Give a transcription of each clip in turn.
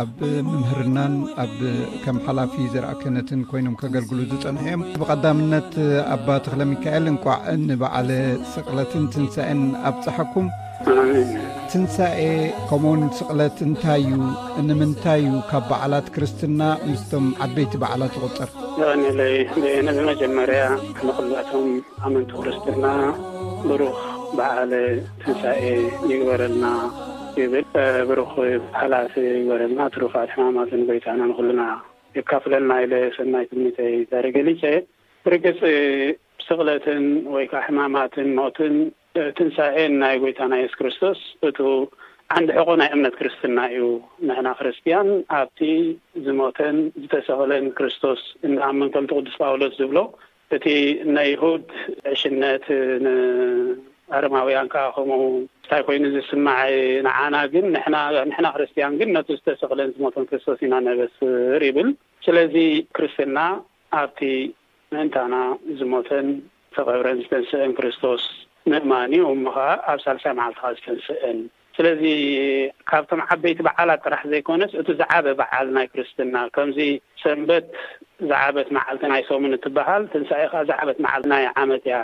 ኣብ ምምህርናን ኣብ ከም ሓላፊ ዘርኣከነትን ኮይኖም ከገልግሉ ዝፀንሑ እዮም ብቀዳምነት ኣባ ተክለ ሚካኤል እንቋዕ ንበዓለ ስቕለትን ትንሳኤን ኣብፀሓኩም ትንሳኤ ከምኡውን ስቕለት እንታይ እዩ ንምንታይ እዩ ካብ በዓላት ክርስትና ምስቶም ዓበይቲ በዓላት ዝቁፅር ንቀኒለይ ንመጀመርያ ንኩላቶም ኣመንቲ ክርስትና ብሩክ በዓለ ትንሳኤ ይግበረልና ይብል ብሩኽ ሓላፊ ይግበረልና ትሩፋት ሕማማትን ጎይታና ንኹልና የካፍለና ኢለ ሰናይ ትምኒተይ ዛሬ ገሊጸ ብርግጽ ስቅለትን ወይ ከኣ ሕማማትን ሞትን ትንሳኤን ናይ ጎይታና የሱስ ክርስቶስ እቱ ዓንዲ ሕቆ ናይ እምነት ክርስትና እዩ ንሕና ክርስትያን ኣብቲ ዝሞተን ዝተሰቅለን ክርስቶስ እንኣምን ከምቲ ቅዱስ ጳውሎስ ዝብሎ እቲ ናይ እሁድ ዕሽነት ንኣረማውያን ከኣ ከምኡ እንታይ ኮይኑ ዝስማዕ ንዓና ግን ንሕና ንሕና ክርስትያን ግን ነቲ ዝተሰቅለን ዝሞተን ክርስቶስ ኢና ነበስር ይብል ስለዚ ክርስትና ኣብቲ ምእንታና ዝሞተን ዝተቀብረን ዝተንስእን ክርስቶስ ምእማን እዩ እሞ ከኣ ኣብ ሳልሳይ መዓልቲ ከኣ ዝተንስእን ስለዚ ካብቶም ዓበይቲ በዓላት ጥራሕ ዘይኮነስ እቲ ዝዓበ በዓል ናይ ክርስትና ከምዚ ሰንበት ዝዓበት መዓልቲ ናይ ሰሙን እትበሃል ትንሳኤ ከኣ ዝዓበት መዓልቲ ናይ ዓመት እያ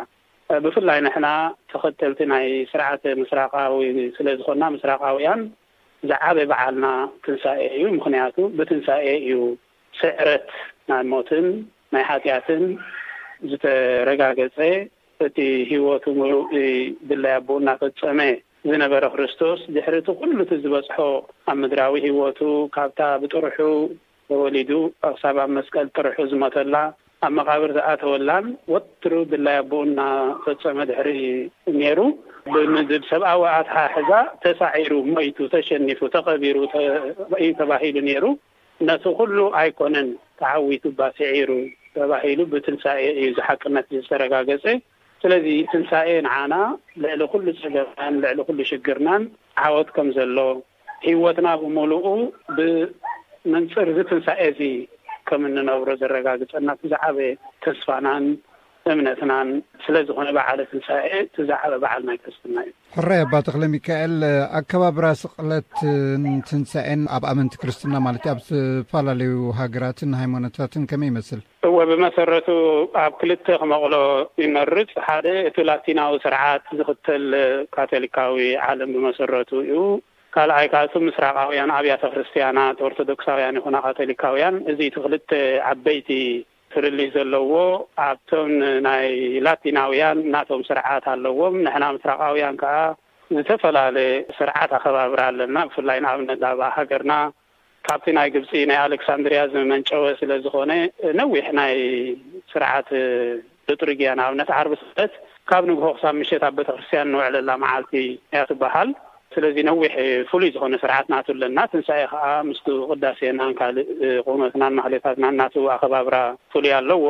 ብፍላይ ንሕና ተኸተልቲ ናይ ስርዓተ ምስራቃዊ ስለ ዝኾንና ምስራቃውያን ዝዓበ በዓልና ትንሳኤ እዩ ምኽንያቱ ብትንሳኤ እዩ ስዕረት ናይ ሞትን ናይ ሓጢኣትን ዝተረጋገጸ እቲ ህይወቱ ምሉእ ድላይ ኣቦኡ እናፈጸመ ዝነበረ ክርስቶስ፣ ድሕሪ እቲ ዅሉ እቲ ዝበጽሖ ኣብ ምድራዊ ህይወቱ፣ ካብታ ብጥርሑ ተወሊዱ ክሳብ ኣብ መስቀል ጥርሑ ዝሞተላ፣ ኣብ መቓብር ዝኣተወላን ወትሩ ድላይ ኣቦኡ እናፈጸመ ድሕሪ ነይሩ፣ ብምድብ ሰብኣዊ ኣተሓሕዛ ተሳዒሩ፣ ሞይቱ፣ ተሸኒፉ፣ ተቐቢሩ እዩ ተባሂሉ ነይሩ። ነቲ ኩሉ ኣይኮነን ተዓዊቱ እባ ስዒሩ ተባሂሉ ብትንሳኤ እዩ እዚ ሓቅነት እዚ ዝተረጋገጸ ስለዚ ትንሳኤ ንዓና ልዕሊ ኩሉ ጸገምናን ልዕሊ ኩሉ ሽግርናን ዓወት ከም ዘሎ ሂወትና ብምሉኡ ብመንጽር እዚ ትንሳኤ እዚ ከም እንነብሮ ዘረጋግጸልና እቲ ዝዓበየ ተስፋናን እምነትናን ስለዝኾነ በዓለ ትንሳኤ እቲ ዝዓበ በዓል ናይ ክርስትና እዩ። ሕራይ ኣባ ተክለሚካኤል ኣከባብራ ስቅለትን ትንሳኤን ኣብ ኣመንቲ ክርስትና ማለት ኣብ ዝተፈላለዩ ሃገራትን ሃይማኖታትን ከመይ ይመስል? እወ ብመሰረቱ ኣብ ክልተ ክመቕሎ ይመርጽ። ሓደ እቲ ላቲናዊ ስርዓት ዝኽተል ካቶሊካዊ ዓለም ብመሰረቱ እዩ። ካልኣይ ከኣ እቲ ምስራቓውያን ኣብያተ ክርስትያናት ኦርቶዶክሳውያን ይኹና ካቶሊካውያን እዚ እቲ ክልተ ዓበይቲ ፍልልይ ዘለዎ ኣብቶም ናይ ላቲናውያን ናቶም ስርዓት ኣለዎም ንሕና ምስራቓውያን ከኣ ዝተፈላለ ስርዓት ኣኸባብራ ኣለና ብፍላይ ንኣብነት ኣብ ሃገርና ካብቲ ናይ ግብጺ ናይ ኣለክሳንድርያ ዝመንጨወ ስለ ዝኾነ ነዊሕ ናይ ስርዓት ልጥርግያ ንኣብነት ዓርቢ ስቅለት ካብ ንግሆ ክሳብ ምሸት ኣብ ቤተክርስትያን ንውዕለላ መዓልቲ እያ ትበሃል። ስለዚ ነዊሕ ፍሉይ ዝኾነ ስርዓት ናቱ ኣለና። ትንሳኤ ከኣ ምስቱ ቅዳሴናን ካልእ ቁመትናን ማህሌታትናን ናቱ ኣኸባብራ ፍሉይ ኣለዎ።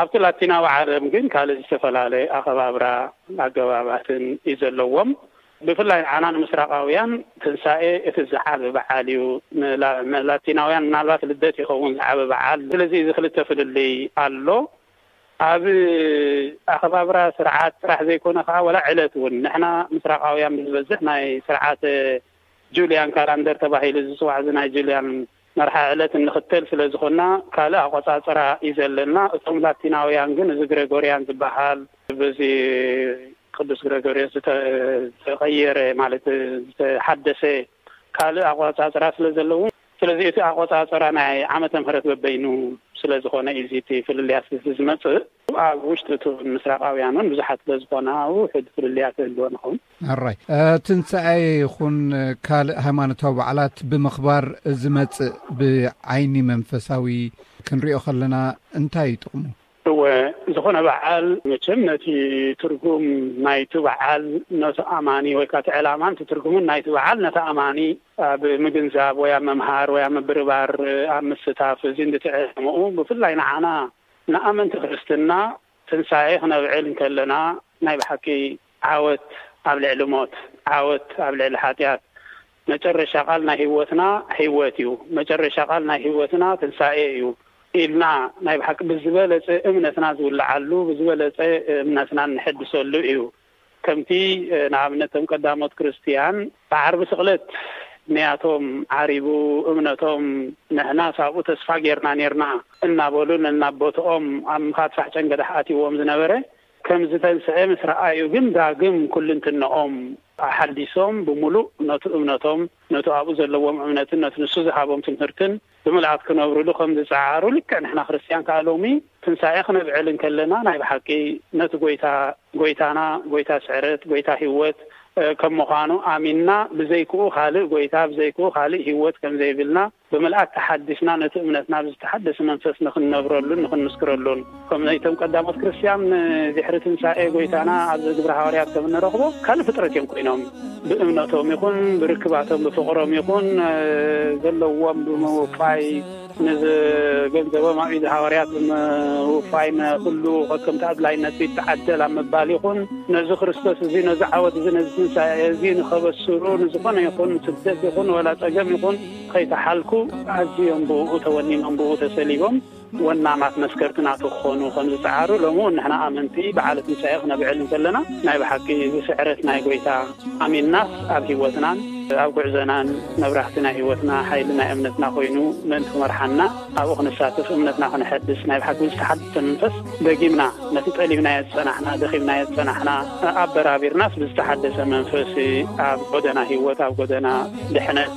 ኣብቲ ላቲናዊ ዓለም ግን ካልእ ዝተፈላለ ኣኸባብራ ኣገባባትን እዩ ዘለዎም። ብፍላይ ንዓና ንምስራቓውያን ትንሳኤ እቲ ዝዓቢ በዓል እዩ። ንላቲናውያን ምናልባት ልደት ይኸውን ዝዓቢ በዓል። ስለዚ እዚ ክልተ ፍልልይ ኣሎ። ኣብ ኣኸባብራ ስርዓት ጥራሕ ዘይኮነ ከኣ ዋላ ዕለት እውን ንሕና ምስራቓውያን ብዝበዝሕ ናይ ስርዓተ ጁልያን ካላንደር ተባሂሉ ዝጽዋዕ እዚ ናይ ጁልያን መርሓ ዕለት እንኽተል ስለ ዝኾንና ካልእ ኣቖጻጽራ እዩ ዘለና። እቶም ላቲናውያን ግን እዚ ግረጎርያን ዝበሃል በዚ ቅዱስ ግረጎርዮስ ዝተቐየረ ማለት ዝተሓደሰ ካልእ ኣቖጻጽራ ስለ ዘለዎም ስለዚ እቲ ኣቆጻጽራ ናይ ዓመተ ምህረት በበይኑ ስለ ዝኾነ ኢዩ እቲ ፍልልያት እዚ ዝመጽእ። ኣብ ውሽጢ እቲ ምስራቓውያን ውን ብዙሓት ስለ ዝኾና ውሑድ ፍልልያት ይህልወን ይኸውን። ሕራይ ትንሳኤ ይኹን ካልእ ሃይማኖታዊ በዓላት ብምኽባር ዝመጽእ ብዓይኒ መንፈሳዊ ክንሪኦ ከለና እንታይ ኢዩ ጥቕሙ? እወ ዝኾነ በዓል መቸም ነቲ ትርጉም ናይቲ በዓል ነቲ ኣማኒ ወይ ከኣ እቲ ዕላማን እቲ ትርጉምን ናይቲ በዓል ነቲ ኣማኒ ኣብ ምግንዛብ ወይ ኣብ ምምሃር ወይ ኣብ ምብርባር ኣብ ምስታፍ እዚ እንድቲ ዕላምኡ ብፍላይ ንዓና ንኣመንቲ ክርስትና ትንሳኤ ክነብዕል እንከለና ናይ ብሓቂ ዓወት ኣብ ልዕሊ ሞት ዓወት ኣብ ልዕሊ ሓጢኣት መጨረሻ ቃል ናይ ህይወትና ህይወት እዩ መጨረሻ ቃል ናይ ህይወትና ትንሳኤ እዩ ኢልና ናይ ብሓቂ ብዝበለጸ እምነትና ዝውልዓሉ ብዝበለጸ እምነትና እንሕድሰሉ እዩ ከምቲ ንኣብነት እቶም ቀዳሞት ክርስትያን ብዓርቢ ስቕለት ንያቶም ዓሪቡ እምነቶም ንሕናስ ኣብኡ ተስፋ ጌርና ኔርና እናበሉ ነናብ ቦትኦም ኣብ ምኻድ ፋሕጨንገዳሕ ኣትይዎም ዝነበረ ከም ዝተንስኤ ምስ ረኣዩ ግን ዳግም ኩልንትንኦም ኣሓዲሶም ብምሉእ ነቱ እምነቶም ነቱ ኣብኡ ዘለዎም እምነትን ነቲ ንሱ ዝሃቦም ትምህርትን ብምልኣት ክነብርሉ ከም ዝጸዓሩ ልክዕ ንሕና ክርስትያን ከኣ ሎሚ ትንሳኤ ክነብዕል እንከለና ናይ ብሓቂ ነቲ ጎይታ ጎይታና ጎይታ ስዕረት ጎይታ ህይወት ከም ምዃኑ ኣሚንና ብዘይክኡ ካልእ ጎይታ ብዘይክኡ ካልእ ህይወት ከም ዘይብልና ብምልኣት ተሓዲስና ነቲ እምነትና ብዝተሓደሰ መንፈስ ንኽንነብረሉን ንኽንምስክረሉን፣ ከም ናይቶም ቀዳሞት ክርስትያን ድሕሪ ትንሳኤ ጐይታና ኣብ ግብሪ ሃዋርያት ከም እንረኽቦ ካልእ ፍጥረት እዮም ኰይኖም። ብእምነቶም ይኹን ብርክባቶም ብፍቕሮም ይኹን ዘለዎም ብምውፋይ ንዝገንዘቦም ኣብ ኢድ ሃዋርያት ብምውፋይ ንዅሉ ከከምቲ ኣድላይነቱ ይተዓደል ኣብ ምባል ይኹን ነዚ ክርስቶስ እዚ ነዚ ዓወት እዚ ነዚ ትንሳኤ እዚ ንኸበስሩ ንዝዀነ ይኹን ስደት ይኹን ዋላ ጸገም ይኹን ከይተሓልኩ ኣዝዮም ብእኡ ተወኒኖም ብእኡ ተሰሊቦም ወናማት መስከርቲ ናቱ ክኾኑ ከም ዝጸዓሩ ሎሚ እውን ንሕና ኣመንቲ በዓለ ትንሳኤ ክነብዕል እንከለና ናይ ብሓቂ እዚ ስዕረት ናይ ጎይታ ኣሚንናስ ኣብ ህይወትናን ኣብ ጉዕዘናን መብራህቲ ናይ ህይወትና ሓይሊ ናይ እምነትና ኮይኑ ምእንቲ ክመርሓና ኣብኡ ክንሳተፍ እምነትና ክነሐድስ ናይ ብሓቂ ብዝተሓደሰ መንፈስ ደጊምና ነቲ ጠሊብናዮ ዝጸናሕና ደኺምናዮ ዝጸናሕና ኣበራቢርናስ ብዝተሓደሰ መንፈስ ኣብ ጎደና ህይወት ኣብ ጎደና ድሕነት